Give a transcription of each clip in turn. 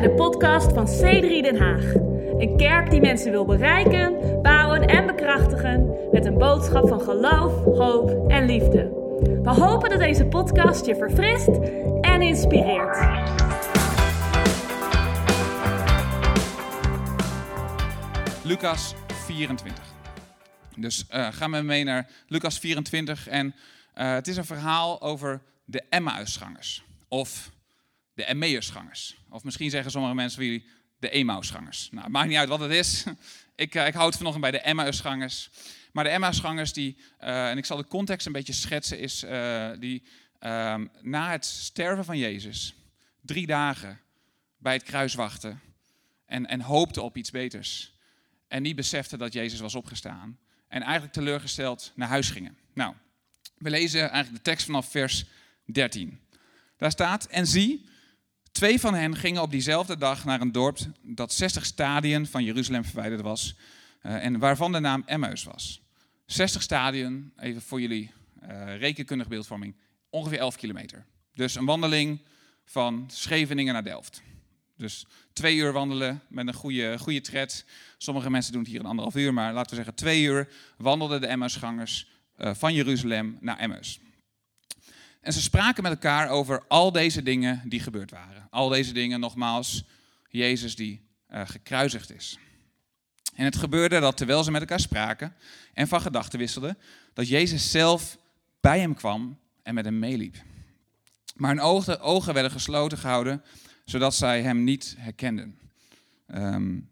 bij de podcast van C3 Den Haag. Een kerk die mensen wil bereiken, bouwen en bekrachtigen met een boodschap van geloof, hoop en liefde. We hopen dat deze podcast je verfrist en inspireert. Lucas 24. Dus uh, gaan we mee naar Lucas 24 en uh, het is een verhaal over de Emmausgangers of de Emmausgangers. Of misschien zeggen sommige mensen van jullie de Emmausgangers. Nou, het maakt niet uit wat het is. ik, uh, ik houd vanochtend bij de Emmausgangers. Maar de Emmausgangers, die, uh, en ik zal de context een beetje schetsen, is uh, die uh, na het sterven van Jezus drie dagen bij het kruis wachten en, en hoopten op iets beters. En niet beseften dat Jezus was opgestaan. En eigenlijk teleurgesteld naar huis gingen. Nou, we lezen eigenlijk de tekst vanaf vers 13. Daar staat, en zie, twee van hen gingen op diezelfde dag naar een dorp dat 60 stadien van Jeruzalem verwijderd was. Uh, en waarvan de naam Emmaus was. 60 stadien, even voor jullie uh, rekenkundige beeldvorming, ongeveer 11 kilometer. Dus een wandeling van Scheveningen naar Delft. Dus twee uur wandelen met een goede, goede tred. Sommige mensen doen het hier een anderhalf uur, maar laten we zeggen twee uur wandelden de Emmausgangers uh, van Jeruzalem naar Emmaus. En ze spraken met elkaar over al deze dingen die gebeurd waren. Al deze dingen, nogmaals, Jezus die uh, gekruisigd is. En het gebeurde dat terwijl ze met elkaar spraken en van gedachten wisselden, dat Jezus zelf bij hem kwam en met hem meeliep. Maar hun ogen, werden gesloten gehouden, zodat zij hem niet herkenden. Um,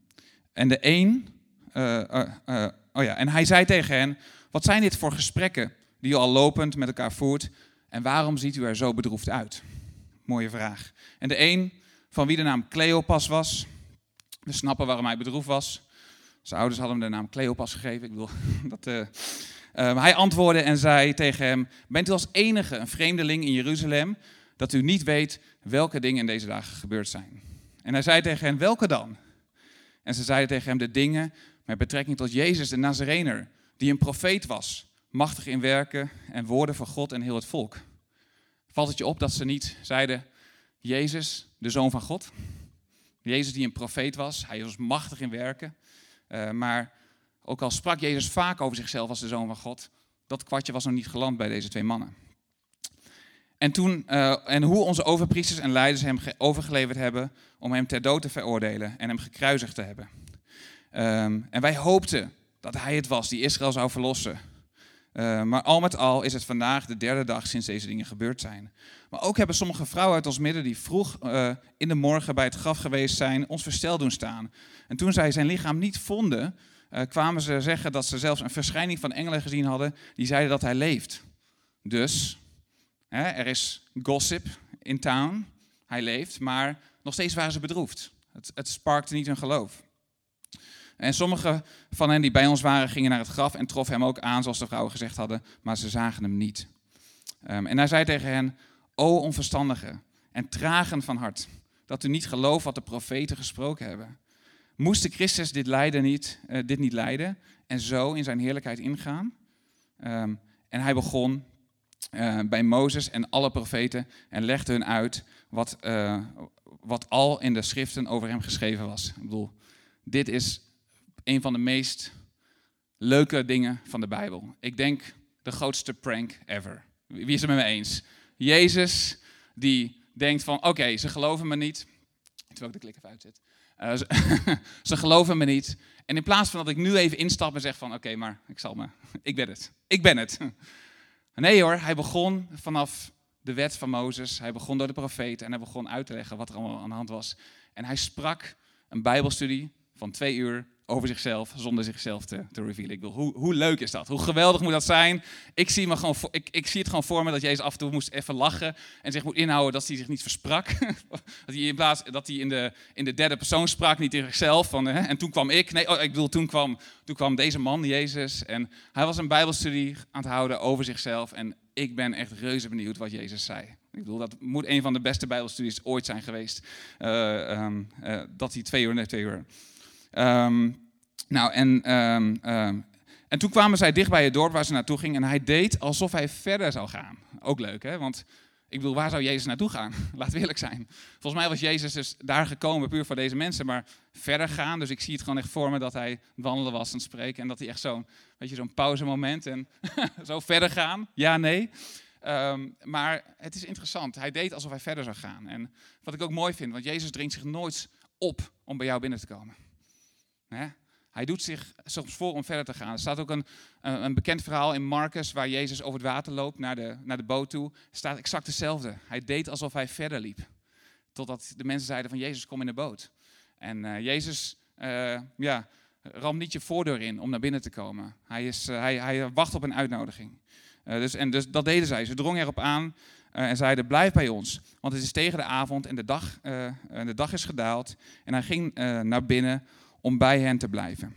en de een, uh, uh, oh ja, en hij zei tegen hen: Wat zijn dit voor gesprekken die u al lopend met elkaar voert? En waarom ziet u er zo bedroefd uit? Mooie vraag. En de een, van wie de naam Cleopas was, we snappen waarom hij bedroefd was. Zijn ouders hadden hem de naam Cleopas gegeven. Ik bedoel, dat, uh, uh, hij antwoordde en zei tegen hem: Bent u als enige een vreemdeling in Jeruzalem dat u niet weet welke dingen in deze dagen gebeurd zijn? En hij zei tegen hen: Welke dan? En ze zeiden tegen hem: De dingen met betrekking tot Jezus de Nazarener, die een profeet was, machtig in werken en woorden van God en heel het volk. Valt het je op dat ze niet zeiden: Jezus, de zoon van God? Jezus die een profeet was, hij was machtig in werken. Uh, maar ook al sprak Jezus vaak over zichzelf als de zoon van God, dat kwartje was nog niet geland bij deze twee mannen. En, toen, uh, en hoe onze overpriesters en leiders hem overgeleverd hebben om hem ter dood te veroordelen en hem gekruisigd te hebben. Um, en wij hoopten dat hij het was die Israël zou verlossen. Uh, maar al met al is het vandaag de derde dag sinds deze dingen gebeurd zijn. Maar ook hebben sommige vrouwen uit ons midden die vroeg uh, in de morgen bij het graf geweest zijn, ons versteld doen staan. En toen zij zijn lichaam niet vonden, uh, kwamen ze zeggen dat ze zelfs een verschijning van engelen gezien hadden die zeiden dat hij leeft. Dus hè, er is gossip in town, hij leeft, maar nog steeds waren ze bedroefd. Het, het sparkte niet hun geloof. En sommige van hen die bij ons waren, gingen naar het graf en troffen hem ook aan, zoals de vrouwen gezegd hadden, maar ze zagen hem niet. Um, en hij zei tegen hen, o onverstandigen en tragen van hart, dat u niet gelooft wat de profeten gesproken hebben. Moest de Christus dit, lijden niet, uh, dit niet lijden en zo in zijn heerlijkheid ingaan? Um, en hij begon uh, bij Mozes en alle profeten en legde hun uit wat, uh, wat al in de schriften over hem geschreven was. Ik bedoel, dit is een van de meest leuke dingen van de Bijbel. Ik denk de grootste prank ever. Wie is het met me eens? Jezus die denkt van, oké, ze geloven me niet. Terwijl ik de klik even uitzet. Uh, ze, geloven me niet. En in plaats van dat ik nu even instap en zeg van, oké, maar ik zal me, ik ben het. Ik ben het. Nee hoor, hij begon vanaf de wet van Mozes. Hij begon door de profeet en hij begon uit te leggen wat er allemaal aan de hand was. En hij sprak een bijbelstudie van twee uur over zichzelf zonder zichzelf te, te revealen. Ik bedoel, hoe, hoe leuk is dat? Hoe geweldig moet dat zijn? Ik zie, me gewoon, ik, ik zie het gewoon voor me dat Jezus af en toe moest even lachen en zich moet inhouden dat hij zich niet versprak. dat hij in plaats dat hij in de, in de derde persoon sprak, niet tegen zichzelf. Van, hè, en toen kwam ik. Nee, oh, ik bedoel, toen kwam, toen kwam deze man, Jezus. En hij was een bijbelstudie aan het houden over zichzelf. En ik ben echt reuze benieuwd wat Jezus zei. Ik bedoel, dat moet een van de beste bijbelstudies ooit zijn geweest. Uh, um, uh, dat hij twee uur, nee, twee uur... Um, nou, en, um, um, en toen kwamen zij dicht bij het dorp waar ze naartoe gingen en hij deed alsof hij verder zou gaan. Ook leuk, hè? Want Ik bedoel, waar zou Jezus naartoe gaan? Laat we eerlijk zijn. Volgens mij was Jezus dus daar gekomen puur voor deze mensen, maar verder gaan. Dus ik zie het gewoon echt voor me dat hij wandelen was en spreken. En dat hij echt zo'n, weet je, zo'n pauzemoment en zo verder gaan. Ja, nee. Ehm, maar het is interessant. Hij deed alsof hij verder zou gaan. En wat ik ook mooi vind, want Jezus dringt zich nooit op om bij jou binnen te komen. Hij doet zich soms voor om verder te gaan. Er staat ook een, een bekend verhaal in Marcus waar Jezus over het water loopt naar de, naar de boot toe. Er staat exact hetzelfde. Hij deed alsof hij verder liep. Totdat de mensen zeiden van Jezus, kom in de boot. En uh, Jezus uh, ja, ram niet je voordeur in om naar binnen te komen. Hij, is, uh, hij, hij wacht op een uitnodiging. dus, en dus dat deden zij. Ze drongen erop aan en zeiden, blijf bij ons. Want het is tegen de avond en de dag, de dag is gedaald. En hij ging naar binnen om bij hen te blijven.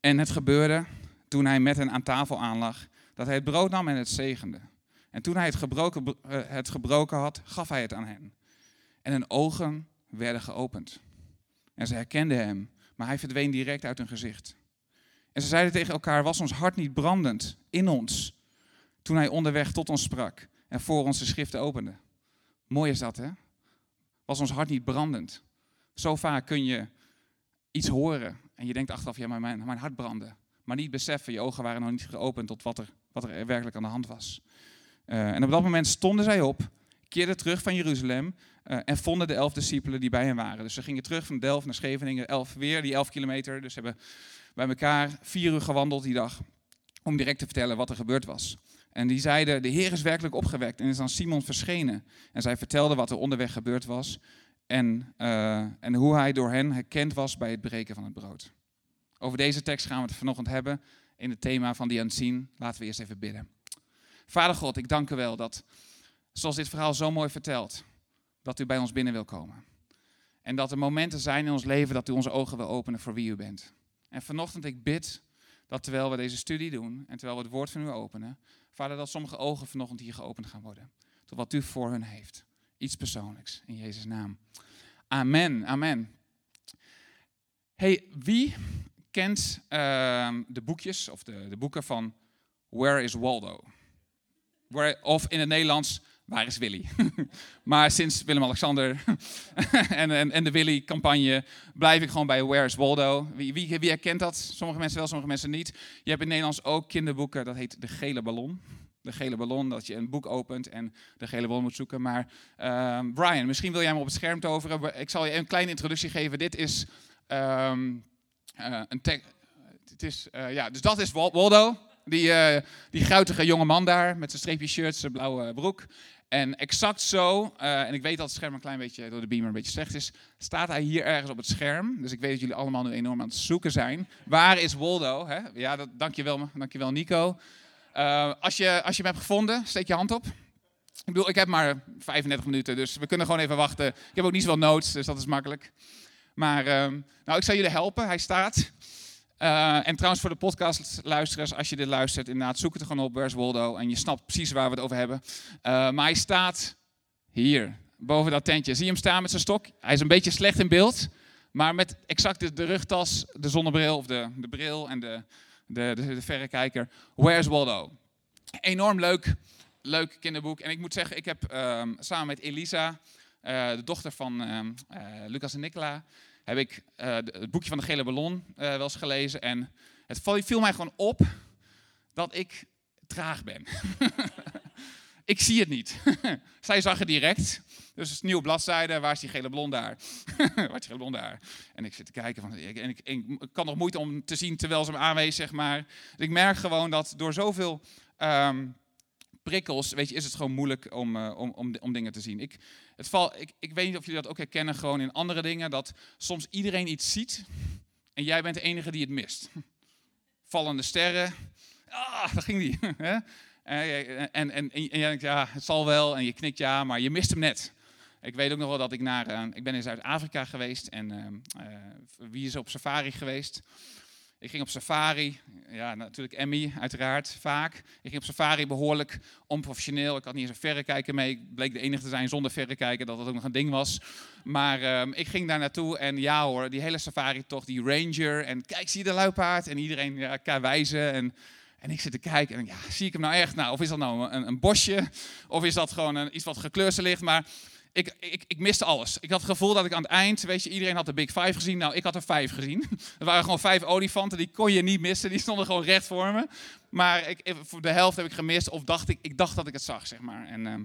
En het gebeurde toen hij met hen aan tafel aanlag, dat hij het brood nam en het zegende. En toen hij het gebroken, eh, het gebroken had, gaf hij het aan hen. En hun ogen werden geopend. En ze herkenden hem, maar hij verdween direct uit hun gezicht. En ze zeiden tegen elkaar, was ons hart niet brandend in ons, toen hij onderweg tot ons sprak en voor ons de schriften opende. Mooi is dat, hè? Was ons hart niet brandend? Zo vaak kun je iets horen en je denkt achteraf, ja, maar mijn, mijn hart brandde. Maar niet beseffen, je ogen waren nog niet geopend tot wat er, wat er werkelijk aan de hand was. Uh, en op dat moment stonden zij op, keerden terug van Jeruzalem uh, en vonden de elf discipelen die bij hen waren. Dus ze gingen terug van Delft naar Scheveningen, elf, weer die elf kilometer. Dus ze hebben bij elkaar vier uur gewandeld die dag om direct te vertellen wat er gebeurd was. En die zeiden, de Heer is werkelijk opgewekt en is aan Simon verschenen. En zij vertelden wat er onderweg gebeurd was en, uh, en hoe hij door hen herkend was bij het breken van het brood. Over deze tekst gaan we het vanochtend hebben in het thema van die unseen. Laten we eerst even bidden. Vader God, ik dank u wel dat, zoals dit verhaal zo mooi vertelt, dat u bij ons binnen wil komen. En dat er momenten zijn in ons leven dat u onze ogen wil openen voor wie u bent. En vanochtend ik bid dat terwijl we deze studie doen en terwijl we het woord van u openen, Vader, dat sommige ogen vanochtend hier geopend gaan worden. Tot wat u voor hun heeft. Iets persoonlijks. In Jezus' naam. Amen. Amen. Hey, wie kent uh, de boekjes of de, de, boeken van Where is Waldo? Of in het Nederlands, Waar is Willy? maar sinds Willem-Alexander en, en, en, de Willy-campagne blijf ik gewoon bij Where is Waldo. Wie, wie, wie herkent dat? Sommige mensen wel, sommige mensen niet. Je hebt in Nederlands ook kinderboeken, dat heet De Gele Ballon de gele ballon, dat je een boek opent en de gele ballon moet zoeken. Maar Brian, misschien wil jij hem op het scherm toveren. Ik zal je een kleine introductie geven. Dit is um, uh, een tekst. Is, uh, ja, dus dat is Waldo, die, uh, die guitige jonge man daar met zijn streepje shirt, zijn blauwe broek. En exact zo, en ik weet dat het scherm een klein beetje door de beamer een beetje slecht is, staat hij hier ergens op het scherm. Dus ik weet dat jullie allemaal nu enorm aan het zoeken zijn. Waar is Waldo? Hè? Ja, dat, dankjewel, dankjewel Nico. Uh, als, je, als je hem hebt gevonden, steek je hand op. Ik bedoel, ik heb maar 35 minuten, dus we kunnen gewoon even wachten. Ik heb ook niet zoveel notes, dus dat is makkelijk. Maar uh, nou, ik zal jullie helpen. Hij staat. Uh, en trouwens, voor de podcastluisteraars, als je dit luistert, inderdaad, zoek het er gewoon op, Where's Waldo? En je snapt precies waar we het over hebben. Uh, maar hij staat hier, boven dat tentje. Zie je hem staan met zijn stok? Hij is een beetje slecht in beeld, maar met exact de, de rugtas, de zonnebril of de, de bril en de, de, verrekijker. Where's Waldo? Enorm leuk, leuk kinderboek. En ik moet zeggen, ik heb um, samen met Elisa, uh, de dochter van um, uh, Lucas en Nicola, heb ik uh, het boekje van de gele ballon wel eens gelezen. En het viel mij gewoon op dat ik traag ben. ik zie het niet. Zij zag het direct. Dus nieuwe bladzijde. Waar is die gele blond daar? waar is die gele blond daar? En ik zit te kijken. Van, en ik, kan nog moeite om te zien terwijl ze me aanwezen, zeg maar. Dus ik merk gewoon dat door zoveel um, prikkels, weet je, is het gewoon moeilijk om, uh, om, om, om, dingen te zien. Ik, het val, ik, ik weet niet of jullie dat ook herkennen, gewoon in andere dingen. Dat soms iedereen iets ziet en jij bent de enige die het mist. Vallende sterren. Ah, daar ging die. En, en, en, en, jij denkt, ja, het zal wel. En je knikt ja, maar je mist hem net. Ik weet ook nog wel dat ik naar, uh, ik ben in Zuid-Afrika geweest en uh, wie is op safari geweest? Ik ging op safari, ja natuurlijk Emmy uiteraard, vaak. Ik ging op safari behoorlijk onprofessioneel. Ik had niet eens een verrekijker mee. Ik bleek de enige te zijn zonder verrekijker, dat dat ook nog een ding was. Maar ehm, ik ging daar naartoe en ja hoor, die hele safari toch, die ranger. En kijk, zie je de luipaard? En iedereen ja, wijzen en En ik zit te kijken en ja, zie ik hem nou echt? Nou, of is dat nou een, een bosje? Of is dat gewoon een, iets wat gekleurd ligt? Maar ik, ik, ik miste alles. Ik had het gevoel dat ik aan het eind, weet je, iedereen had de Big Five gezien. Nou, ik had er vijf gezien. Er waren gewoon vijf olifanten, die kon je niet missen. Die stonden gewoon recht voor me. Maar ik, voor de helft heb ik gemist, of dacht ik, ik dacht dat ik het zag, zeg maar. En ehm,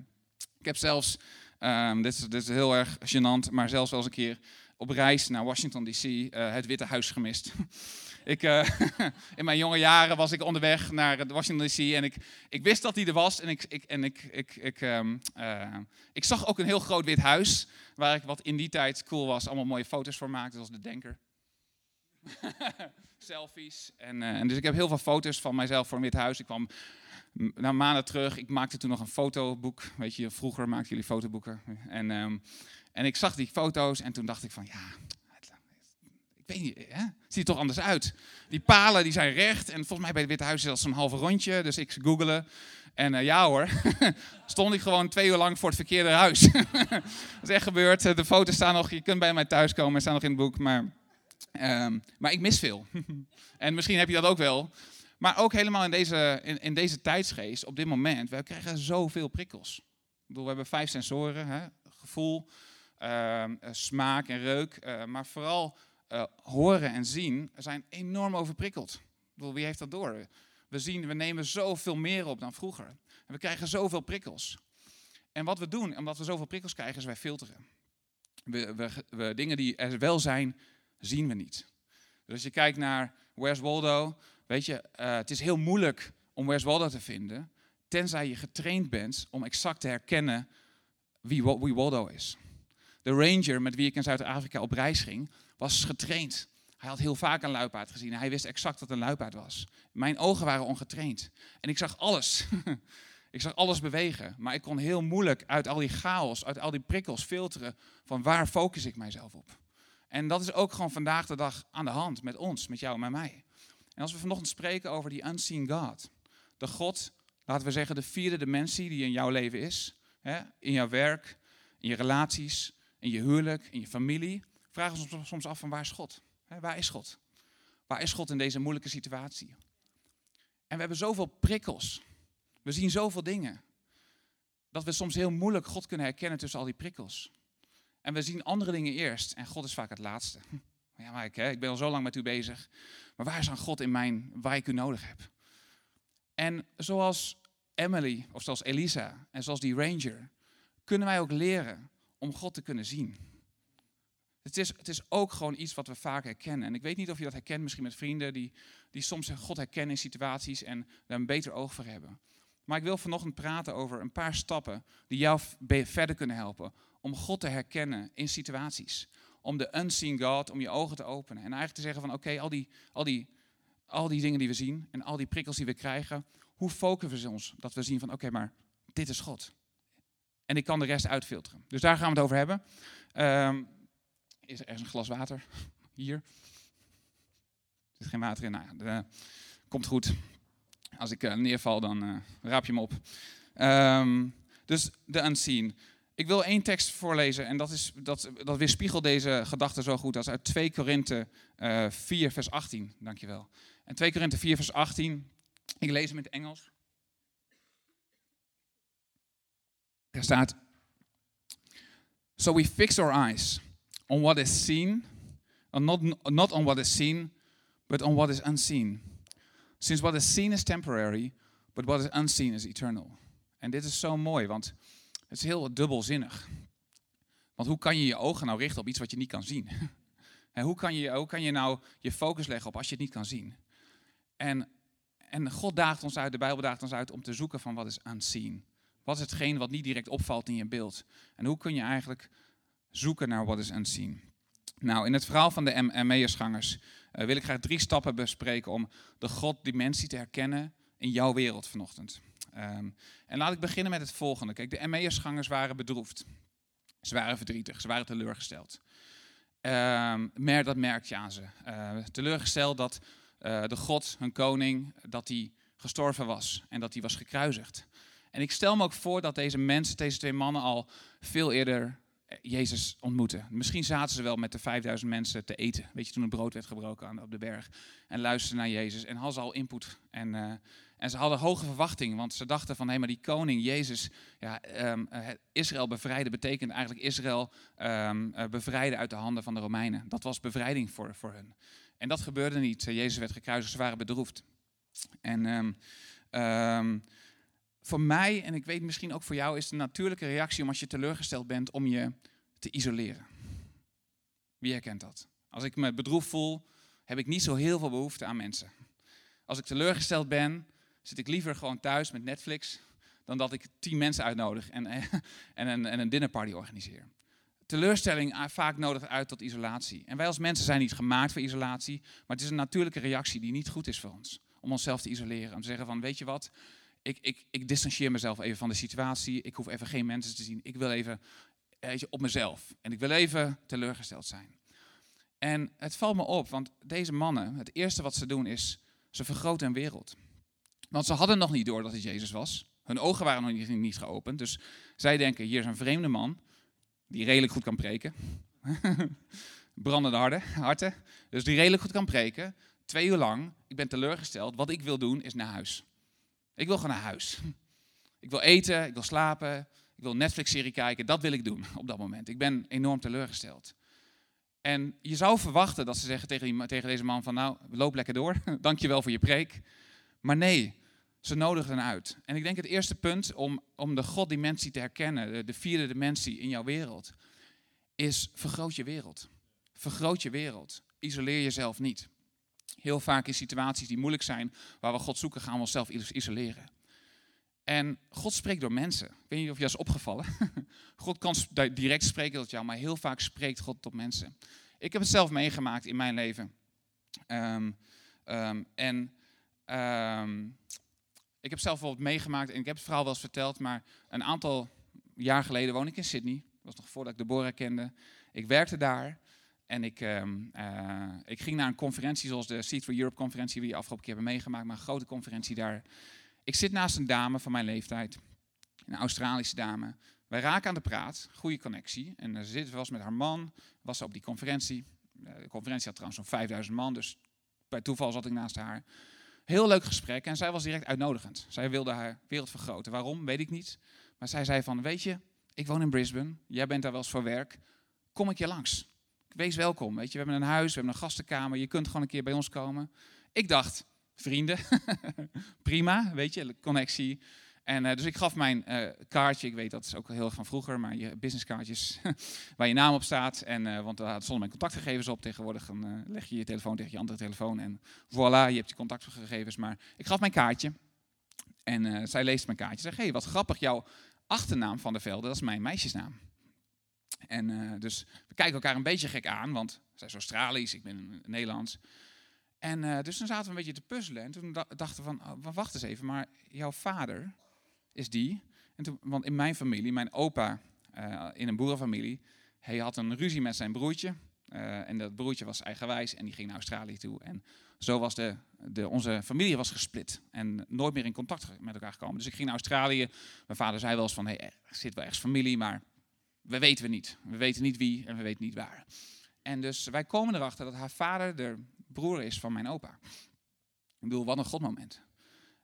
ik heb zelfs, um, dit, is, dit is heel erg gênant, maar zelfs wel eens een keer op reis naar Washington DC uh, het Witte Huis gemist. ik, uh, in mijn jonge jaren was ik onderweg naar Washington DC en ik, ik wist dat hij er was. En, ik, ik, en ik, ik, ik, um, uh, ik zag ook een heel groot wit huis, waar ik wat in die tijd cool was, allemaal mooie foto's voor maakte, zoals de Denker. Selfies. En, en, dus ik heb heel veel foto's van mijzelf voor een wit huis. Ik kwam na maanden terug, ik maakte toen nog een fotoboek. Weet je, vroeger maakten jullie fotoboeken. En... Um, en ik zag die foto's en toen dacht ik van ja, weet hè? ziet er toch anders uit. Die palen die zijn recht en volgens mij bij het Witte Huis is dat zo'n halve rondje. Dus ik googelen en uh, ja hoor, stond ik gewoon twee uur lang voor het verkeerde huis. dat is echt gebeurd. De foto's staan nog, je kunt bij mij thuis komen, staan nog in het boek. Maar, um, maar ik mis veel. en misschien heb je dat ook wel. Maar ook helemaal in deze, in, deze tijdsgeest, op dit moment, we krijgen zoveel prikkels. Ik bedoel, we hebben vijf sensoren, hè? gevoel, uh, smaak en reuk, maar vooral uh, horen en zien zijn enorm overprikkeld. Wie heeft dat door? We zien, we nemen zoveel meer op dan vroeger. En we krijgen zoveel prikkels. En wat we doen, omdat we zoveel prikkels krijgen, is wij filteren. We, we, we, dingen die er wel zijn, zien we niet. Dus als je kijkt naar Where's Waldo, weet je, het is heel moeilijk om Where's Waldo te vinden, tenzij je getraind bent om exact te herkennen wie, wie Waldo is. De ranger met wie ik in Zuid-Afrika op reis ging, was getraind. Hij had heel vaak een luipaard gezien. Hij wist exact wat een luipaard was. Mijn ogen waren ongetraind. En ik zag alles. ik zag alles bewegen. Maar ik kon heel moeilijk uit al die chaos, uit al die prikkels filteren van waar focus ik mijzelf op. En dat is ook gewoon vandaag de dag aan de hand met ons, met jou en met mij. En als we vanochtend spreken over die unseen God, de God, laten we zeggen de vierde dimensie die in jouw leven is, hè, in jouw werk, in je relaties, in je huwelijk, in je familie, vragen we ons soms af van waar is God? Waar is God? Waar is God in deze moeilijke situatie? En we hebben zoveel prikkels. We zien zoveel dingen. Dat we soms heel moeilijk God kunnen herkennen tussen al die prikkels. En we zien andere dingen eerst en God is vaak het laatste. Ja, maar ik, ik ben al zo lang met u bezig. Maar waar is dan God in mijn, waar ik u nodig heb? En zoals Emily, of zoals Elisa en zoals die ranger, kunnen wij ook leren om God te kunnen zien. Het is, het is ook gewoon iets wat we vaak herkennen. En ik weet niet of je dat herkent, misschien met vrienden die, die soms God herkennen in situaties en daar een beter oog voor hebben. Maar ik wil vanochtend praten over een paar stappen die jou verder kunnen helpen om God te herkennen in situaties. Om de unseen God, om je ogen te openen. En eigenlijk te zeggen van oké, al, die, al, die, al die dingen die we zien en al die prikkels die we krijgen, hoe focussen we ons dat we zien van oké, maar dit is God. En ik kan de rest uitfilteren. Dus daar gaan we het over hebben. Um, is er een glas water? Hier. Er zit geen water in. Nou, ja, komt goed. Als ik uh, neerval, dan uh, raap je me op. Um, dus de unseen. Ik wil één tekst voorlezen en dat, is, dat, dat weerspiegelt deze gedachte zo goed. Is uit 2 Korinthe uh, 4 vers 18. Dankjewel. En 2 Korinthe 4 vers 18. Ik lees hem in het Engels. Er staat, So we fix our eyes on what is seen, and not, not on what is seen, but on what is unseen. Since what is seen is temporary, but what is unseen is eternal. En dit is zo mooi, want het is heel dubbelzinnig. Want hoe kan je je ogen nou richten op iets wat je niet kan zien? En hoe kan je, hoe kan je nou je focus leggen op als je het niet kan zien? En, en God daagt ons uit, de Bijbel daagt ons uit om te zoeken van wat is unseen. Wat is hetgeen wat niet direct opvalt in je beeld? En hoe kun je eigenlijk zoeken naar wat is unseen? Nou, in het verhaal van de Emmausgangers uh, wil ik graag drie stappen bespreken om de God-dimensie te herkennen in jouw wereld vanochtend. Um, en laat ik beginnen met het volgende. Kijk, de Emmausgangers waren bedroefd. Ze waren verdrietig, ze waren teleurgesteld. Um, maar dat merk je aan ze. Uh, teleurgesteld dat uh, de God, hun koning, dat hij gestorven was en dat hij was gekruisigd. En ik stel me ook voor dat deze mensen, deze twee mannen, al veel eerder Jezus ontmoeten. Misschien zaten ze wel met de 5000 mensen te eten. Weet je, toen het brood werd gebroken op de berg. En luisterden naar Jezus. En hadden ze al input. En, uh, en ze hadden hoge verwachting. Want ze dachten van, hé, maar die koning, Jezus, ja, um, Israël bevrijden betekent eigenlijk Israël uh, bevrijden uit de handen van de Romeinen. Dat was bevrijding voor, voor hen. En dat gebeurde niet. Jezus werd gekruisigd, ze waren bedroefd. En um, voor mij, en ik weet misschien ook voor jou, is de natuurlijke reactie om als je teleurgesteld bent, om je te isoleren. Wie herkent dat? Als ik me bedroefd voel, heb ik niet zo heel veel behoefte aan mensen. Als ik teleurgesteld ben, zit ik liever gewoon thuis met Netflix, dan dat ik tien mensen uitnodig en, en, een, en een dinnerparty organiseer. Teleurstelling vaak nodigt uit tot isolatie. En wij als mensen zijn niet gemaakt voor isolatie, maar het is een natuurlijke reactie die niet goed is voor ons. Om onszelf te isoleren. Om te zeggen van, weet je wat, ik, ik, ik distancieer mezelf even van de situatie. Ik hoef even geen mensen te zien. Ik wil even je, op mezelf. En ik wil even teleurgesteld zijn. En het valt me op, want deze mannen, het eerste wat ze doen is, ze vergroten een wereld. Want ze hadden nog niet door dat het Jezus was. Hun ogen waren nog niet, niet geopend. Dus zij denken, hier is een vreemde man, die redelijk goed kan preken. Brandende harten, harten. Dus die redelijk goed kan preken. Twee uur lang, ik ben teleurgesteld. Wat ik wil doen is naar huis. Ik wil gewoon naar huis. Ik wil eten, ik wil slapen, ik wil Netflix-serie kijken. Dat wil ik doen op dat moment. Ik ben enorm teleurgesteld. En je zou verwachten dat ze zeggen tegen, tegen deze man van nou, loop lekker door. Dankjewel voor je preek. Maar nee, ze nodigen hen uit. En ik denk het eerste punt om, om de God-dimensie te herkennen, de vierde dimensie in jouw wereld, is vergroot je wereld. Vergroot je wereld. Isoleer jezelf niet. Heel vaak in situaties die moeilijk zijn, waar we God zoeken, gaan we onszelf isoleren. En God spreekt door mensen. Ik weet niet of je dat is opgevallen. God kan direct spreken tot jou, maar heel vaak spreekt God tot mensen. Ik heb het zelf meegemaakt in mijn leven. Um, um, en um, ik heb zelf bijvoorbeeld meegemaakt, en ik heb het verhaal wel eens verteld, maar een aantal jaar geleden woonde ik in Sydney. Dat was nog voordat ik Deborah kende. Ik werkte daar. En ik, um, uh, ik ging naar een conferentie zoals de Seed for Europe conferentie, die we afgelopen keer hebben meegemaakt, maar een grote conferentie daar. Ik zit naast een dame van mijn leeftijd, een Australische dame. Wij raken aan de praat, goede connectie. En ze zit was met haar man, was ze op die conferentie. De conferentie had trouwens zo'n 5000 man, dus bij toeval zat ik naast haar. Heel leuk gesprek en zij was direct uitnodigend. Zij wilde haar wereld vergroten. Waarom, weet ik niet. Maar zij zei van, weet je, ik woon in Brisbane, jij bent daar wel eens voor werk. Kom ik je langs? Wees welkom. Weet je, we hebben een huis, we hebben een gastenkamer. Je kunt gewoon een keer bij ons komen. Ik dacht, vrienden, prima, weet je, connectie. En uh, dus ik gaf mijn uh, kaartje, ik weet dat is ook heel erg van vroeger, maar je businesskaartjes waar je naam op staat. En, uh, want daar stonden mijn contactgegevens op. Tegenwoordig dan, leg je je telefoon tegen je andere telefoon en voilà, je hebt je contactgegevens. Maar ik gaf mijn kaartje en zij leest mijn kaartje. Zeg, hé, hey, wat grappig, jouw achternaam van de Velde, dat is mijn meisjesnaam. En uh, dus we kijken elkaar een beetje gek aan, want zij is Australisch, ik ben Nederlands. En uh, dus dan zaten we een beetje te puzzelen. En toen dachten we van, oh, wacht eens even, maar jouw vader is die. En toen, want in mijn familie, mijn opa uh, in een boerenfamilie, hij had een ruzie met zijn broertje. en dat broertje was eigenwijs en die ging naar Australië toe. En zo was de, de, onze familie was gesplit en nooit meer in contact met elkaar gekomen. Dus ik ging naar Australië. Mijn vader zei wel eens van, hey, er zit wel ergens familie, maar we weten we niet. We weten niet wie en we weten niet waar. En dus wij komen erachter dat haar vader de broer is van mijn opa. Ik bedoel, wat een godmoment.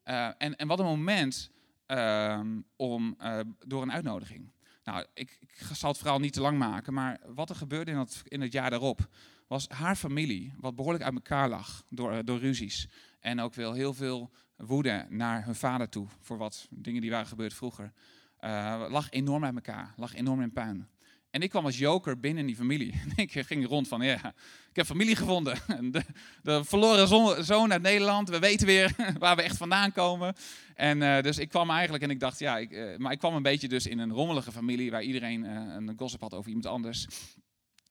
Uh, en, en wat een moment uh, om, uh, door een uitnodiging. Nou, ik, ik, zal het verhaal niet te lang maken, maar wat er gebeurde in, dat, in het jaar daarop, was haar familie, wat behoorlijk uit elkaar lag door, door ruzies. En ook wel heel veel woede naar hun vader toe, voor wat dingen die waren gebeurd vroeger uh, lag enorm uit elkaar, lag enorm in puin. En ik kwam als joker binnen in die familie. ik ging rond van, ja, ik heb familie gevonden. De, de verloren zoon uit Nederland, we weten weer waar we echt vandaan komen. En uh, dus ik kwam eigenlijk en ik dacht, ja, ik, uh, maar ik kwam een beetje dus in een rommelige familie waar iedereen een gossip had over iemand anders.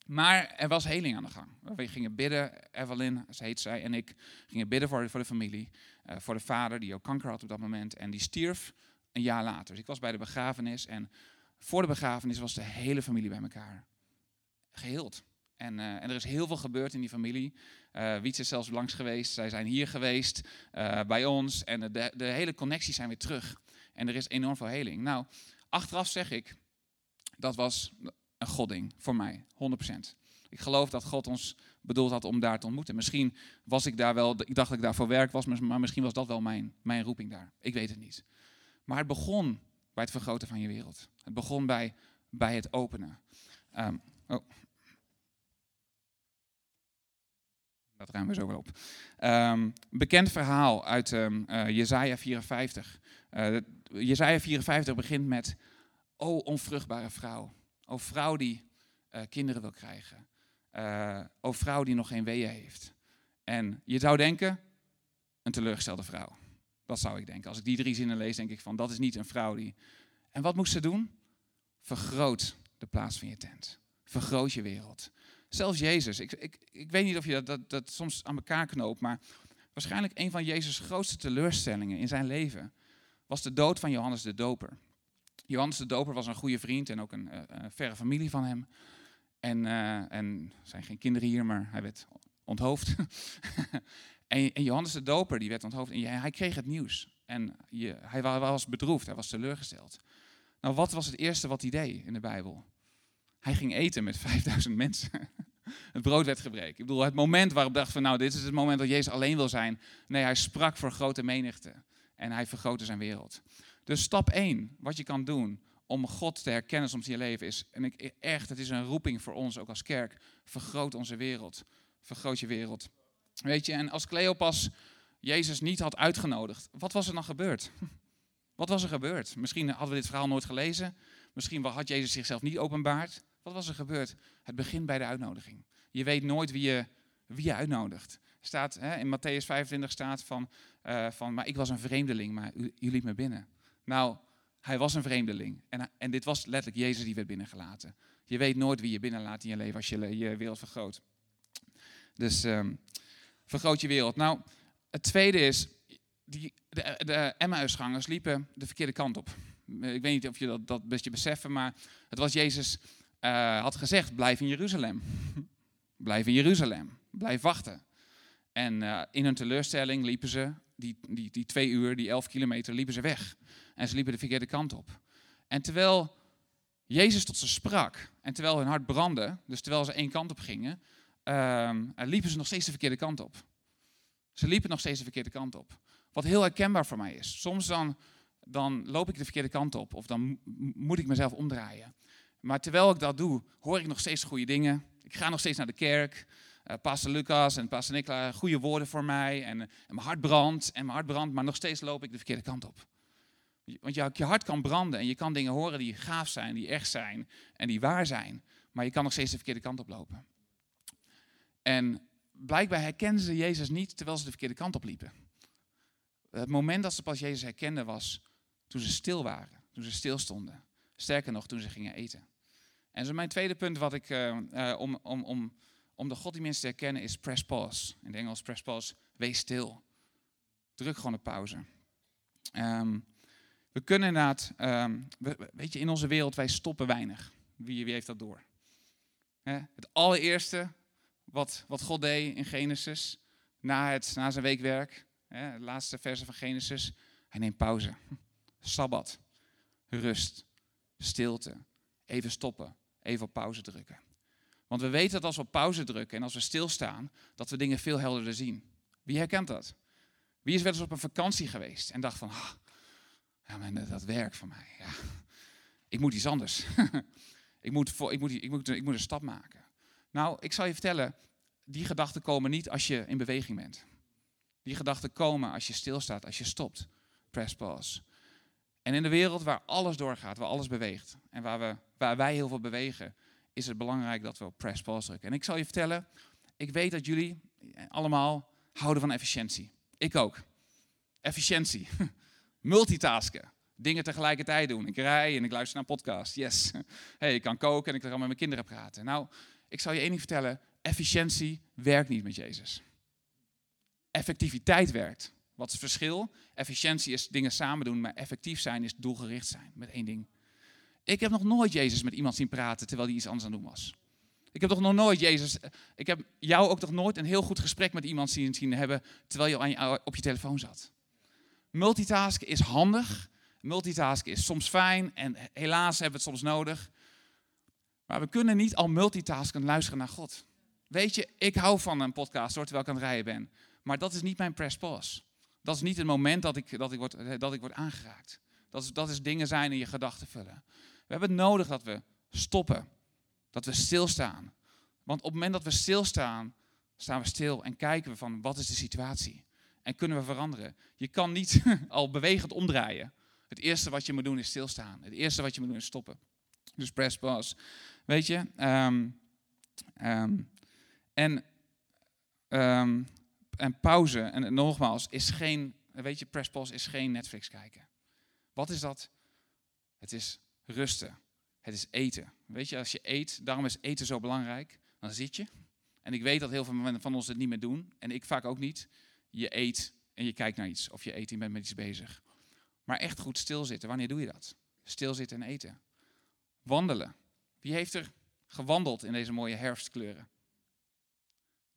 Maar er was heling aan de gang. We gingen bidden, Evelyn, ze heet zij, en ik gingen bidden voor, voor de familie. voor de vader die ook kanker had op dat moment. En die stierf een jaar later. Dus ik was bij de begrafenis en voor de begrafenis was de hele familie bij elkaar. Geheeld. En, uh, en er is heel veel gebeurd in die familie. Uh, Wiets is zelfs langs geweest. Zij zijn hier geweest uh, bij ons. En de, de hele connecties zijn weer terug. En er is enorm veel heling. Nou, achteraf zeg ik, dat was een godding voor mij, 100%. Ik geloof dat God ons bedoeld had om daar te ontmoeten. Misschien was ik daar wel, ik dacht dat ik daar voor werk was, maar misschien was dat wel mijn, mijn roeping daar. Ik weet het niet. Maar het begon bij het vergroten van je wereld. Het begon bij, bij het openen. Um, oh. Dat ruimen we zo wel op. Um, bekend verhaal uit um, uh, Jezaja 54. Uh, Jezaja 54 begint met, o onvruchtbare vrouw. O vrouw die uh, kinderen wil krijgen. Uh, o vrouw die nog geen weeën heeft. En je zou denken, een teleurgestelde vrouw. Dat zou ik denken. Als ik die drie zinnen lees, denk ik van, dat is niet een vrouw die... En wat moest ze doen? Vergroot de plaats van je tent. Vergroot je wereld. Zelfs Jezus. Ik, ik, ik weet niet of je dat, dat, dat soms aan elkaar knoopt, maar waarschijnlijk een van Jezus' grootste teleurstellingen in zijn leven was de dood van Johannes de Doper. Johannes de Doper was een goede vriend en ook een, een verre familie van hem. En, uh, en er zijn geen kinderen hier, maar hij werd onthoofd. en, Johannes de Doper die werd onthoofd en hij kreeg het nieuws. En hij was bedroefd, hij was teleurgesteld. Nou, wat was het eerste wat hij deed in de Bijbel? Hij ging eten met 5000 mensen. Het brood werd gebreken. Ik bedoel, het moment waarop dacht van, nou, dit is het moment dat Jezus alleen wil zijn. Nee, hij sprak voor grote menigte. En hij vergrootte zijn wereld. Dus stap 1, wat je kan doen om God te herkennen soms in je leven is, en ik, echt, het is een roeping voor ons ook als kerk, vergroot onze wereld. Vergroot je wereld. Weet je, en als Cleopas Jezus niet had uitgenodigd, wat was er dan gebeurd? Wat was er gebeurd? Misschien hadden we dit verhaal nooit gelezen. Misschien had Jezus zichzelf niet openbaard. Wat was er gebeurd? Het begint bij de uitnodiging. Je weet nooit wie je, wie je uitnodigt. Staat, hè, in Matthäus 25 staat van, uh, van, maar ik was een vreemdeling, maar u, u me binnen. Nou, hij was een vreemdeling. En, en dit was letterlijk Jezus die werd binnengelaten. Je weet nooit wie je binnenlaat in je leven als je je wereld vergroot. Dus um, vergroot je wereld. Nou, het tweede is, die, de, de Emmausgangers liepen de verkeerde kant op. Ik weet niet of je dat, dat best beseffen, maar het was Jezus uh, had gezegd, blijf in Jeruzalem. blijf in Jeruzalem. Blijf wachten. En uh, in hun teleurstelling liepen ze, die, die, die twee uur, die elf kilometer, liepen ze weg. En ze liepen de verkeerde kant op. En terwijl Jezus tot ze sprak, en terwijl hun hart brandde, dus terwijl ze één kant op gingen, uh, liepen ze nog steeds de verkeerde kant op. Ze liepen nog steeds de verkeerde kant op. Wat heel herkenbaar voor mij is. Soms dan, dan loop ik de verkeerde kant op, of dan moet ik mezelf omdraaien. Maar terwijl ik dat doe, hoor ik nog steeds goede dingen. Ik ga nog steeds naar de kerk. Uh, Pastor Lucas en Pastor Nicola, goede woorden voor mij. En, en, mijn hart brandt, en mijn hart brandt, maar nog steeds loop ik de verkeerde kant op. Want je, je hart kan branden en je kan dingen horen die gaaf zijn, die echt zijn en die waar zijn. Maar je kan nog steeds de verkeerde kant op lopen. En blijkbaar herkenden ze Jezus niet terwijl ze de verkeerde kant op liepen. Het moment dat ze pas Jezus herkenden was toen ze stil waren, toen ze stilstonden. Sterker nog, toen ze gingen eten. En zo mijn tweede punt wat ik, uh, om, om, om, de God die mensen te herkennen is press pause. In het Engels press pause, wees stil. Druk gewoon op pauze. Um, we kunnen inderdaad, um, we, weet je, in onze wereld, wij stoppen weinig. Wie, wie heeft dat door? He, het allereerste wat, wat God deed in Genesis, na, het, na zijn weekwerk, he, de laatste verse van Genesis, hij neemt pauze. Sabbat, rust, stilte, even stoppen, even op pauze drukken. Want we weten dat als we op pauze drukken en als we stilstaan, dat we dingen veel helderder zien. Wie herkent dat? Wie is wel eens op een vakantie geweest en dacht van, ah, ja, dat werkt voor mij. Ja. Ik moet iets anders. ik, moet ik, moet, ik, moet, ik moet een stap maken. Nou, ik zal je vertellen, die gedachten komen niet als je in beweging bent. Die gedachten komen als je stilstaat, als je stopt. Press pause. En in de wereld waar alles doorgaat, waar alles beweegt en waar, we, waar wij heel veel bewegen, is het belangrijk dat we op press pause drukken. En ik zal je vertellen, ik weet dat jullie allemaal houden van efficiëntie. Ik ook. Efficiëntie. Multitasken. Dingen tegelijkertijd doen. Ik rij en ik luister naar een podcast. Yes. Hey, ik kan koken en ik kan met mijn kinderen praten. Nou, ik zal je één ding vertellen. Efficiëntie werkt niet met Jezus. Effectiviteit werkt. Wat is het verschil? Efficiëntie is dingen samen doen, maar effectief zijn is doelgericht zijn met één ding. Ik heb nog nooit Jezus met iemand zien praten terwijl hij iets anders aan het doen was. Ik heb toch nog nooit Jezus, ik heb jou ook nog nooit een heel goed gesprek met iemand zien, zien hebben terwijl je, je op je telefoon zat. Multitasken is handig, multitasken is soms fijn en helaas hebben we het soms nodig. Maar we kunnen niet al multitasken luisteren naar God. Weet je, ik hou van een podcast hoor, terwijl ik aan het rijden ben. Maar dat is niet mijn press pause. Dat is niet het moment dat ik, dat ik, word, dat ik word aangeraakt. Dat is, dat is dingen zijn in je gedachten vullen. We hebben het nodig dat we stoppen. Dat we stilstaan. Want op het moment dat we stilstaan, staan we stil en kijken we van wat is de situatie. En kunnen we veranderen. Je kan niet al bewegend omdraaien. Het eerste wat je moet doen is stilstaan. Het eerste wat je moet doen is stoppen. Dus press pause. Weet je? Ehm, ehm, en, ehm, en pauze, en nogmaals, is geen, weet je, press pause is geen Netflix kijken. Wat is dat? Het is rusten. Het is eten. Weet je, als je eet, daarom is eten zo belangrijk. Dan zit je. En ik weet dat heel veel van ons het niet meer doen. En ik vaak ook niet. Je eet en je kijkt naar iets. Of je eet en bent met iets bezig. Maar echt goed stilzitten. Wanneer doe je dat? Stilzitten en eten. Wandelen. Wie heeft er gewandeld in deze mooie herfstkleuren?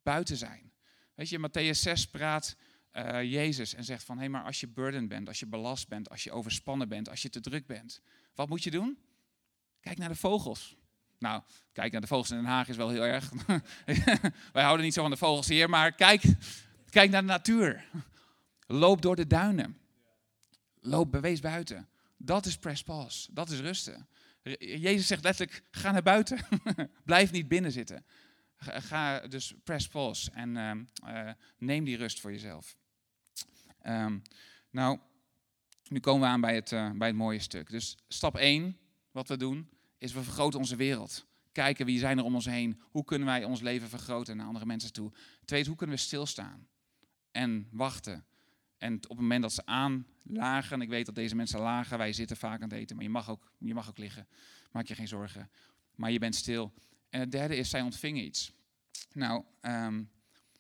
Buiten zijn. Weet je, Matthäus 6 praat uh, Jezus en zegt van, hé, hey, maar als je burden bent, als je belast bent, als je overspannen bent, als je te druk bent, wat moet je doen? Kijk naar de vogels. Nou, kijk naar de vogels in Den Haag is wel heel erg. Wij houden niet zo van de vogels hier, maar kijk, kijk naar de natuur. Loop door de duinen. Loop, bewees buiten. Dat is press pause. Dat is rusten. Jezus zegt letterlijk, ga naar buiten. Blijf niet binnen zitten. Ga dus press pause en ehm, eh, neem die rust voor jezelf. Um, nou, nu komen we aan bij het, uh, bij het mooie stuk. Dus stap 1, wat we doen, is we vergroten onze wereld. Kijken wie zijn er om ons heen. Hoe kunnen wij ons leven vergroten naar andere mensen toe. Tweede, hoe kunnen we stilstaan en wachten. En op het moment dat ze aanlagen, ik weet dat deze mensen lagen, wij zitten vaak aan het eten, maar je mag ook, je mag ook liggen. Maak je geen zorgen. Maar je bent stil. En het derde is, zij ontvingen iets. Nou, ehm,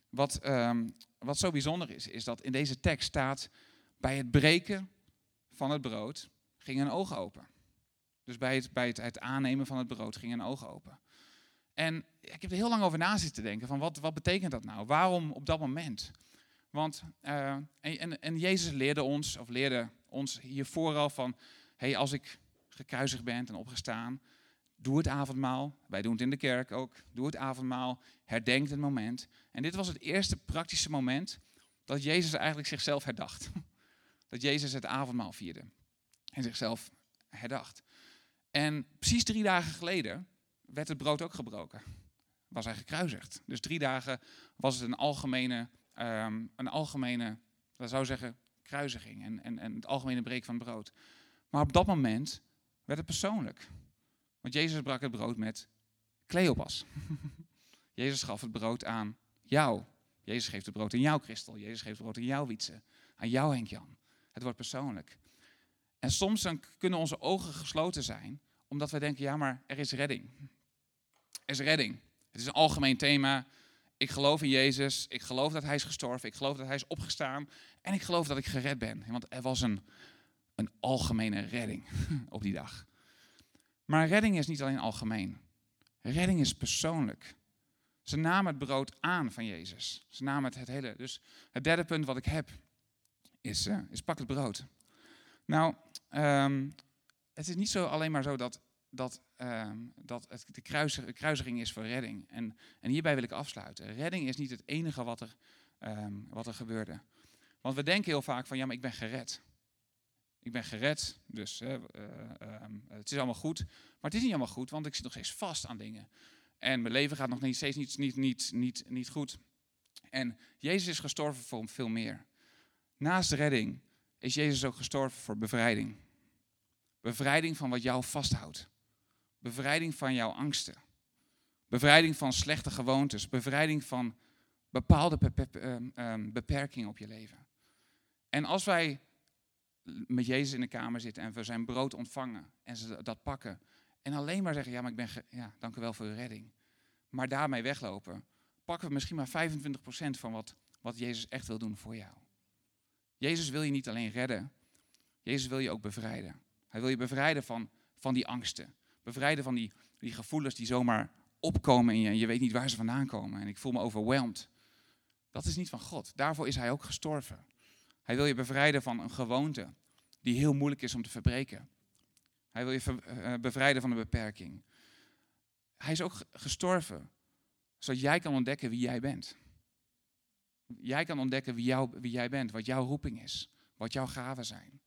wat, ehm, wat zo bijzonder is, is dat in deze tekst staat, bij het breken van het brood gingen een ogen open. Dus bij, het, bij het, het, aannemen van het brood gingen een ogen open. En ik heb er heel lang over na zitten denken, van wat, wat betekent dat nou? Waarom op dat moment? Want, uh, en, en, Jezus leerde ons, of leerde ons hiervoor al van, hey, als ik gekruisigd ben en opgestaan, doe het avondmaal. Wij doen het in de kerk ook. Doe het avondmaal. Herdenk het moment. En dit was het eerste praktische moment dat Jezus eigenlijk zichzelf herdacht. Dat Jezus het avondmaal vierde en zichzelf herdacht. En precies drie dagen geleden werd het brood ook gebroken. Was hij gekruisigd. Dus drie dagen was het een algemene, um, een algemene dat zou zeggen, kruisiging en, en, en het algemene breken van het brood. Maar op dat moment werd het persoonlijk. Want Jezus brak het brood met Cleopas. Jezus gaf het brood aan jou. Jezus geeft het brood aan jou, Christel. Jezus geeft het brood aan jou, Wietse. Aan jou, Henk-Jan. Het wordt persoonlijk. En soms dan kunnen onze ogen gesloten zijn, omdat we denken, ja, maar er is redding. Er is redding. Het is een algemeen thema. Ik geloof in Jezus. Ik geloof dat Hij is gestorven. Ik geloof dat Hij is opgestaan. En ik geloof dat ik gered ben. Want er was een, een algemene redding op die dag. Maar redding is niet alleen algemeen. Redding is persoonlijk. Ze namen het brood aan van Jezus. Ze namen het, het hele. Dus het derde punt wat ik heb is, uh, is pak het brood. Nou, um, het is niet zo alleen maar zo dat, dat, um, dat het de kruisiging is voor redding. En, en hierbij wil ik afsluiten. Redding is niet het enige wat er, um, wat er gebeurde. Want we denken heel vaak van ja, maar ik ben gered. Ik ben gered, dus uh, uh, het is allemaal goed. Maar het is niet allemaal goed, want ik zit nog steeds vast aan dingen. En mijn leven gaat nog niet, steeds niet, niet, niet, niet, niet goed. En Jezus is gestorven voor veel meer. Naast de redding is Jezus ook gestorven voor bevrijding. Bevrijding van wat jou vasthoudt. Bevrijding van jouw angsten. Bevrijding van slechte gewoontes. Bevrijding van bepaalde ehm, ehm, beperkingen op je leven. En als wij met Jezus in de kamer zitten en we zijn brood ontvangen en ze dat pakken en alleen maar zeggen, ja, maar ik ben, ja, dank u wel voor uw redding. Maar daarmee weglopen, pakken we misschien maar 25% van wat, wat Jezus echt wil doen voor jou. Jezus wil je niet alleen redden, Jezus wil je ook bevrijden. Hij wil je bevrijden van, van die angsten. Bevrijden van die, die gevoelens die zomaar opkomen in je en je weet niet waar ze vandaan komen. En ik voel me overweldigd. Dat is niet van God. Daarvoor is hij ook gestorven. Hij wil je bevrijden van een gewoonte die heel moeilijk is om te verbreken. Hij wil je eh, bevrijden van een beperking. hij is ook gestorven, zodat jij kan ontdekken wie jij bent. Jij kan ontdekken wie, jou, wie jij bent, wat jouw roeping is, wat jouw gaven zijn.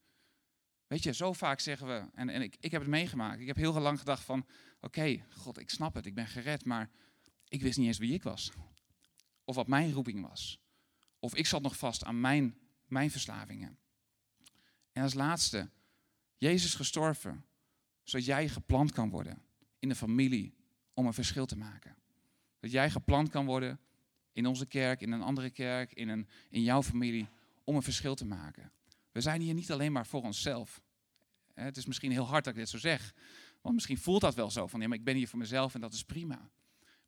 Weet je, zo vaak zeggen we, en, en ik, ik heb het meegemaakt, ik heb heel lang gedacht van, oké, God, ik snap het, ik ben gered, maar ik wist niet eens wie ik was. Of wat mijn roeping was. Of ik zat nog vast aan mijn, mijn verslavingen. En als laatste, Jezus gestorven, zodat jij geplant kan worden in de familie om een verschil te maken. Dat jij geplant kan worden in onze kerk, in een andere kerk, in, een, in jouw familie, om een verschil te maken. We zijn hier niet alleen maar voor onszelf. Het is misschien heel hard dat ik dit zo zeg, want misschien voelt dat wel zo van, ja, maar ik ben hier voor mezelf en dat is prima.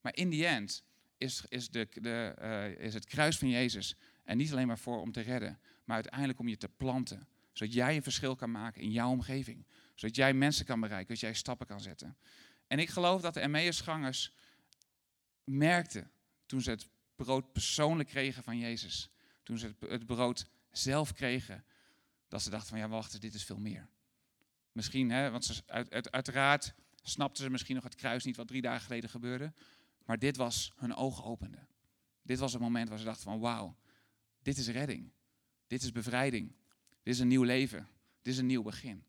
Maar in die end is, is, de, de, uh, is het kruis van Jezus en niet alleen maar voor om te redden, maar uiteindelijk om je te planten, zodat jij een verschil kan maken in jouw omgeving, zodat jij mensen kan bereiken, dat jij stappen kan zetten. En ik geloof dat de Emmausgangers merkten toen ze het brood persoonlijk kregen van Jezus, toen ze het brood zelf kregen, dat ze dachten van ja wacht, dit is veel meer. Misschien, hè, want ze, uit, uiteraard snapten ze misschien nog het kruis niet wat drie dagen geleden gebeurde, maar dit was hun ogen opende. Dit was het moment waar ze dachten van wauw, dit is redding, dit is bevrijding, dit is een nieuw leven, dit is een nieuw begin.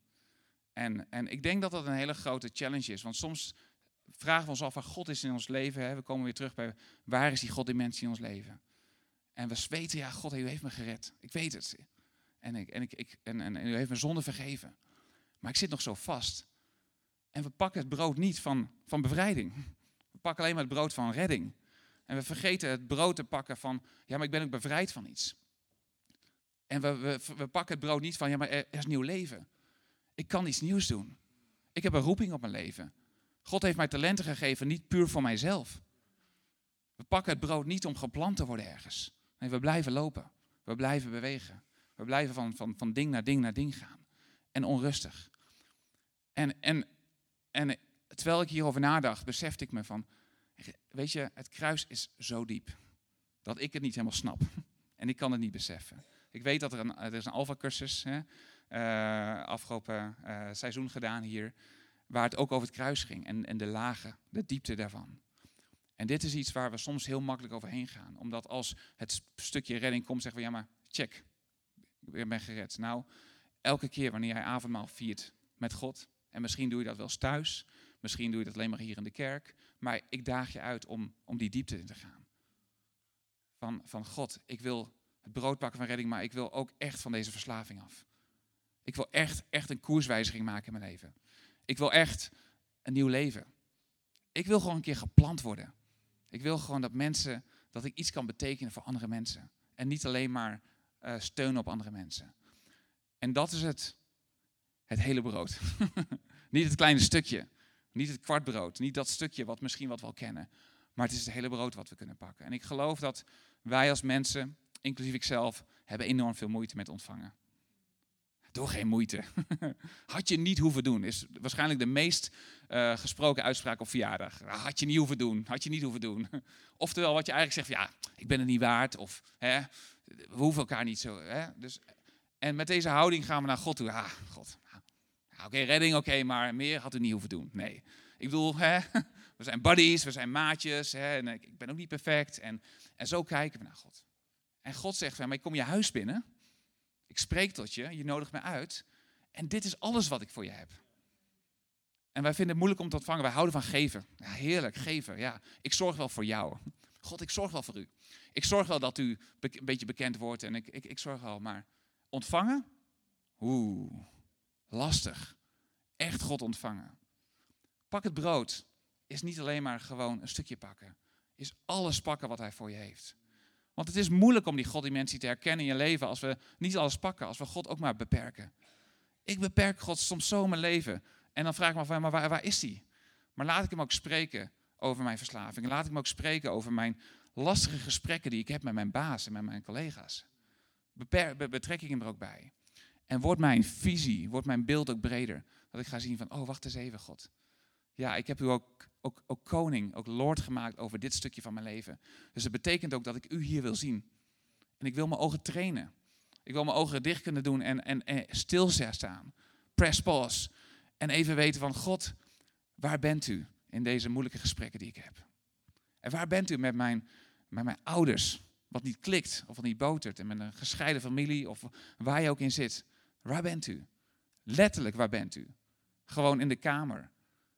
En, en ik denk dat dat een hele grote challenge is. Want soms vragen we ons af waar God is in ons leven. Hè? We komen weer terug bij waar is die Goddimensie in ons leven. En we weten, ja, God, u heeft me gered. Ik weet het. En, ik, en, ik, ik, en, en, en u heeft me zonde vergeven. Maar ik zit nog zo vast. En we pakken het brood niet van, van bevrijding. We pakken alleen maar het brood van redding. En we vergeten het brood te pakken van, ja, maar ik ben ook bevrijd van iets. En we, we, we pakken het brood niet van, ja, maar er is nieuw leven. Ik kan iets nieuws doen. Ik heb een roeping op mijn leven. God heeft mij talenten gegeven, niet puur voor mijzelf. We pakken het brood niet om geplant te worden ergens. Nee, we blijven lopen. We blijven bewegen. We blijven van, van, van ding naar ding naar ding gaan. En onrustig. En, en, en terwijl ik hierover nadacht, besefte ik me van, weet je, het kruis is zo diep. Dat ik het niet helemaal snap. En ik kan het niet beseffen. Ik weet dat er een, er is een alfa-cursus uh, afgelopen uh, seizoen gedaan hier, waar het ook over het kruis ging en, en de lagen, de diepte daarvan. En dit is iets waar we soms heel makkelijk overheen gaan. Omdat als het stukje redding komt, zeggen we, ja maar check, ik ben gered. Nou, elke keer wanneer jij avondmaal viert met God, en misschien doe je dat wel eens thuis, misschien doe je dat alleen maar hier in de kerk, maar ik daag je uit om, om die diepte in te gaan. Van, van God, ik wil het brood pakken van redding, maar ik wil ook echt van deze verslaving af. Ik wil echt, echt een koerswijziging maken in mijn leven. Ik wil echt een nieuw leven. Ik wil gewoon een keer geplant worden. Ik wil gewoon dat mensen, dat ik iets kan betekenen voor andere mensen. En niet alleen maar uh, steunen op andere mensen. En dat is het, het hele brood. niet het kleine stukje. Niet het kwartbrood. Niet dat stukje wat misschien wat we al kennen. Maar het is het hele brood wat we kunnen pakken. En ik geloof dat wij als mensen, inclusief ikzelf, hebben enorm veel moeite met ontvangen. Doe geen moeite. Had je niet hoeven doen, is waarschijnlijk de meest uh, gesproken uitspraak op verjaardag. Had je niet hoeven doen, had je niet hoeven doen. Oftewel wat je eigenlijk zegt, ja, ik ben het niet waard. Of hè, we hoeven elkaar niet zo. Hè, dus, en met deze houding gaan we naar God toe. Ah, God. Oké, redding, oké, maar meer had u niet hoeven doen. Nee. Ik bedoel, hè, we zijn buddies, we zijn maatjes. Hè, en ik ben ook niet perfect. En, en zo kijken we naar God. En God zegt van, maar ik kom je huis binnen. Ik spreek tot je, je nodigt me uit. En dit is alles wat ik voor je heb. En wij vinden het moeilijk om te ontvangen. Wij houden van geven. Ja, heerlijk, geven. Ja, ik zorg wel voor jou. God, ik zorg wel voor u. Ik zorg wel dat u een beetje bekend wordt en ik, ik, ik zorg wel. Maar ontvangen? Oeh, lastig. Echt God ontvangen. Pak het brood. Is niet alleen maar gewoon een stukje pakken. Is alles pakken wat hij voor je heeft. Want het is moeilijk om die goddimensie te herkennen in je leven als we niet alles pakken, als we God ook maar beperken. Ik beperk God soms zo mijn leven. En dan vraag ik me af, maar waar, waar is hij? Maar laat ik hem ook spreken over mijn verslaving. Laat ik hem ook spreken over mijn lastige gesprekken die ik heb met mijn baas en met mijn collega's. Beper, betrek ik hem er ook bij. En wordt mijn visie, wordt mijn beeld ook breder. Dat ik ga zien van, oh wacht eens even God. Ja, ik heb u ook, ook, ook koning, ook lord gemaakt over dit stukje van mijn leven. Dus het betekent ook dat ik u hier wil zien. En ik wil mijn ogen trainen. Ik wil mijn ogen dicht kunnen doen en, en, en stilstaan. Press pause. En even weten van God, waar bent u in deze moeilijke gesprekken die ik heb? En waar bent u met mijn, met mijn ouders? Wat niet klikt of wat niet botert. En met een gescheiden familie of waar je ook in zit. Waar bent u? Letterlijk, waar bent u? Gewoon in de kamer.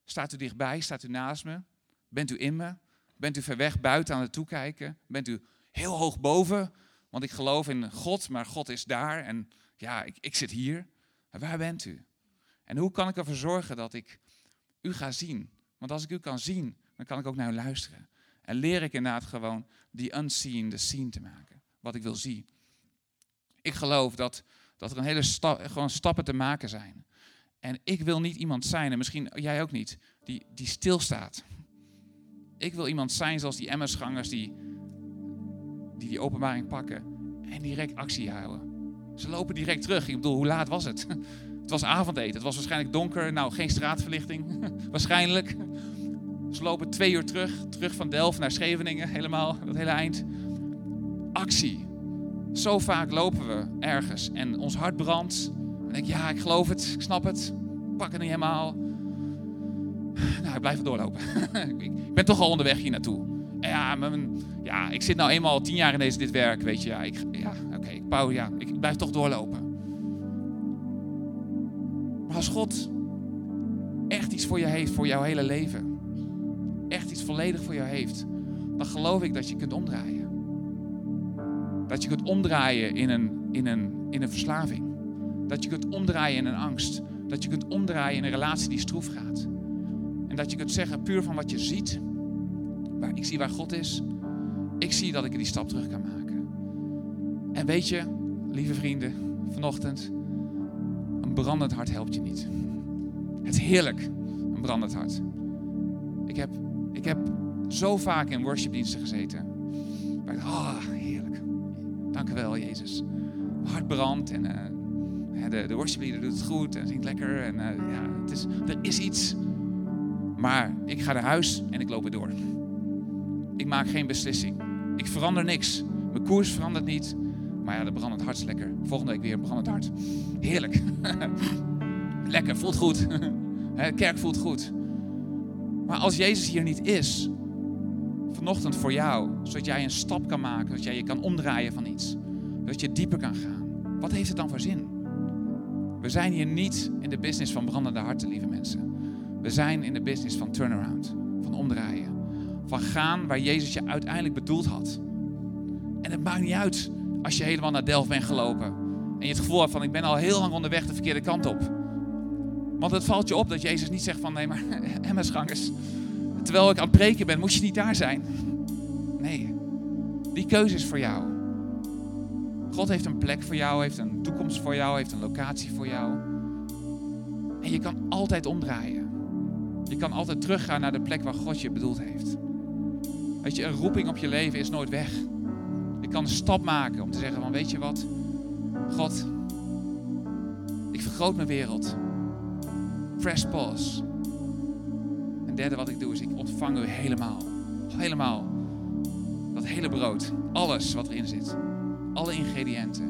Staat u dichtbij? Staat u naast me? Bent u in me? Bent u ver weg buiten aan het toekijken? Bent u heel hoog boven? Want ik geloof in God, maar God is daar en ja, ik, ik zit hier. waar bent u? En hoe kan ik ervoor zorgen dat ik u ga zien? Want als ik u kan zien, dan kan ik ook naar u luisteren. En leer ik inderdaad gewoon die unseen, de seen te maken. Wat ik wil zien. Ik geloof dat, dat er een hele gewoon stappen te maken zijn. En ik wil niet iemand zijn, en misschien jij ook niet, die, die stilstaat. Ik wil iemand zijn zoals die MS-gangers die, die die openbaring pakken en direct actie houden. Ze lopen direct terug. Ik bedoel, hoe laat was het? Het was avondeten. Het was waarschijnlijk donker. Nou, geen straatverlichting. waarschijnlijk. Ze lopen twee uur terug. Terug van Delft naar Scheveningen. Helemaal, dat hele eind. Actie. Zo vaak lopen we ergens en ons hart brandt. En denk ja, ik geloof het. Ik snap het. Ik pak het niet helemaal. Nou, ik blijf doorlopen. ik ben toch al onderweg hier naartoe. Ja, mijn, ja, ik zit nou eenmaal tien jaar in deze, dit werk, weet je. Ja, ik, ja oké, ik, ja, ik blijf toch doorlopen. Als God echt iets voor je heeft, voor jouw hele leven, echt iets volledig voor jou heeft, dan geloof ik dat je kunt omdraaien. Dat je kunt omdraaien in een, in een, in een verslaving. Dat je kunt omdraaien in een angst. Dat je kunt omdraaien in een relatie die stroef gaat. En dat je kunt zeggen, puur van wat je ziet, waar ik zie waar God is, ik zie dat ik die stap terug kan maken. En weet je, lieve vrienden, vanochtend, brandend hart helpt je niet. Het is heerlijk, een brandend hart. Ik heb, ik heb zo vaak in worshipdiensten gezeten. Waar ik, oh, heerlijk. Dank wel, Jezus. Mijn hart brandt en uh, de, de worshipleader doet het goed en zingt lekker. En uh, ja, het is, er is iets. Maar ik ga naar huis en ik loop weer door. Ik maak geen beslissing. Ik verander niks. Mijn koers verandert niet. Maar ja, de brandend hart is lekker. Volgende week weer brandend hart. Heerlijk. lekker, voelt goed. Kerk voelt goed. Maar als Jezus hier niet is, vanochtend voor jou, zodat jij een stap kan maken, zodat jij je kan omdraaien van iets, zodat je dieper kan gaan, wat heeft het dan voor zin? We zijn hier niet in de business van brandende harten, lieve mensen. We zijn in de business van turnaround, van omdraaien, van gaan waar Jezus je uiteindelijk bedoeld had. En het maakt niet uit als je helemaal naar Delft bent gelopen en je het gevoel hebt van ik ben al heel lang onderweg de verkeerde kant op. Want het valt je op dat Jezus niet zegt van nee maar Emma's terwijl ik aan het preken ben, moet je niet daar zijn. Nee, die keuze is voor jou. God heeft een plek voor jou, heeft een toekomst voor jou, heeft een locatie voor jou. En je kan altijd omdraaien. Je kan altijd teruggaan naar de plek waar God je bedoeld heeft. Weet je, een roeping op je leven is nooit weg. Je kan een stap maken om te zeggen van weet je wat, God, ik vergroot mijn wereld. Press pause. En derde wat ik doe is ik ontvang u helemaal. Helemaal. Dat hele brood. Alles wat erin zit. Alle ingrediënten.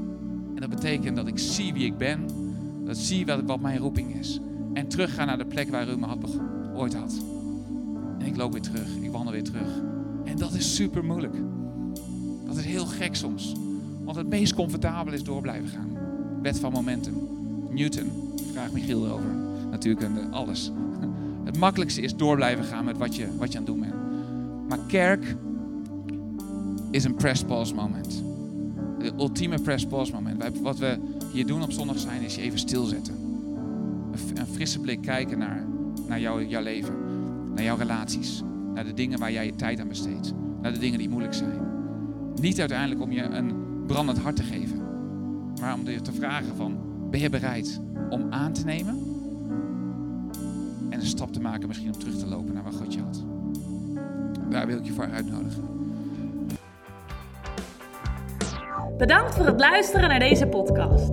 En dat betekent dat ik zie wie ik ben. Dat ik zie wat, wat mijn roeping is. En terug ga naar de plek waar u me had ooit had. En ik loop weer terug. Ik wandel weer terug. En dat is super moeilijk. Dat is heel gek soms. Want het meest comfortabel is door blijven gaan. Wet van momentum. Newton. Vraag Michiel erover. Natuurlijk alles. Het makkelijkste is door blijven gaan met wat je, wat je aan het doen bent. Maar kerk is een press pause moment. De ultieme press pause moment. Wat we hier doen op zondag zijn is je even stilzetten. Een frisse blik kijken naar, naar jouw, jouw leven. Naar jouw relaties. Naar de dingen waar jij je tijd aan besteedt. Naar de dingen die moeilijk zijn. Niet uiteindelijk om je een brandend hart te geven. Maar om je te vragen van, ben je bereid om aan te nemen? En een stap te maken misschien om terug te lopen naar waar God je had. Daar wil ik je voor uitnodigen. Bedankt voor het luisteren naar deze podcast.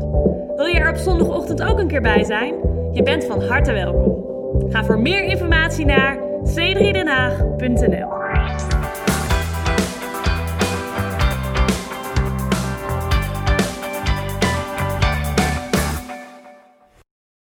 Wil je er op zondagochtend ook een keer bij zijn? Je bent van harte welkom. Ga voor meer informatie naar c3denhaag.nl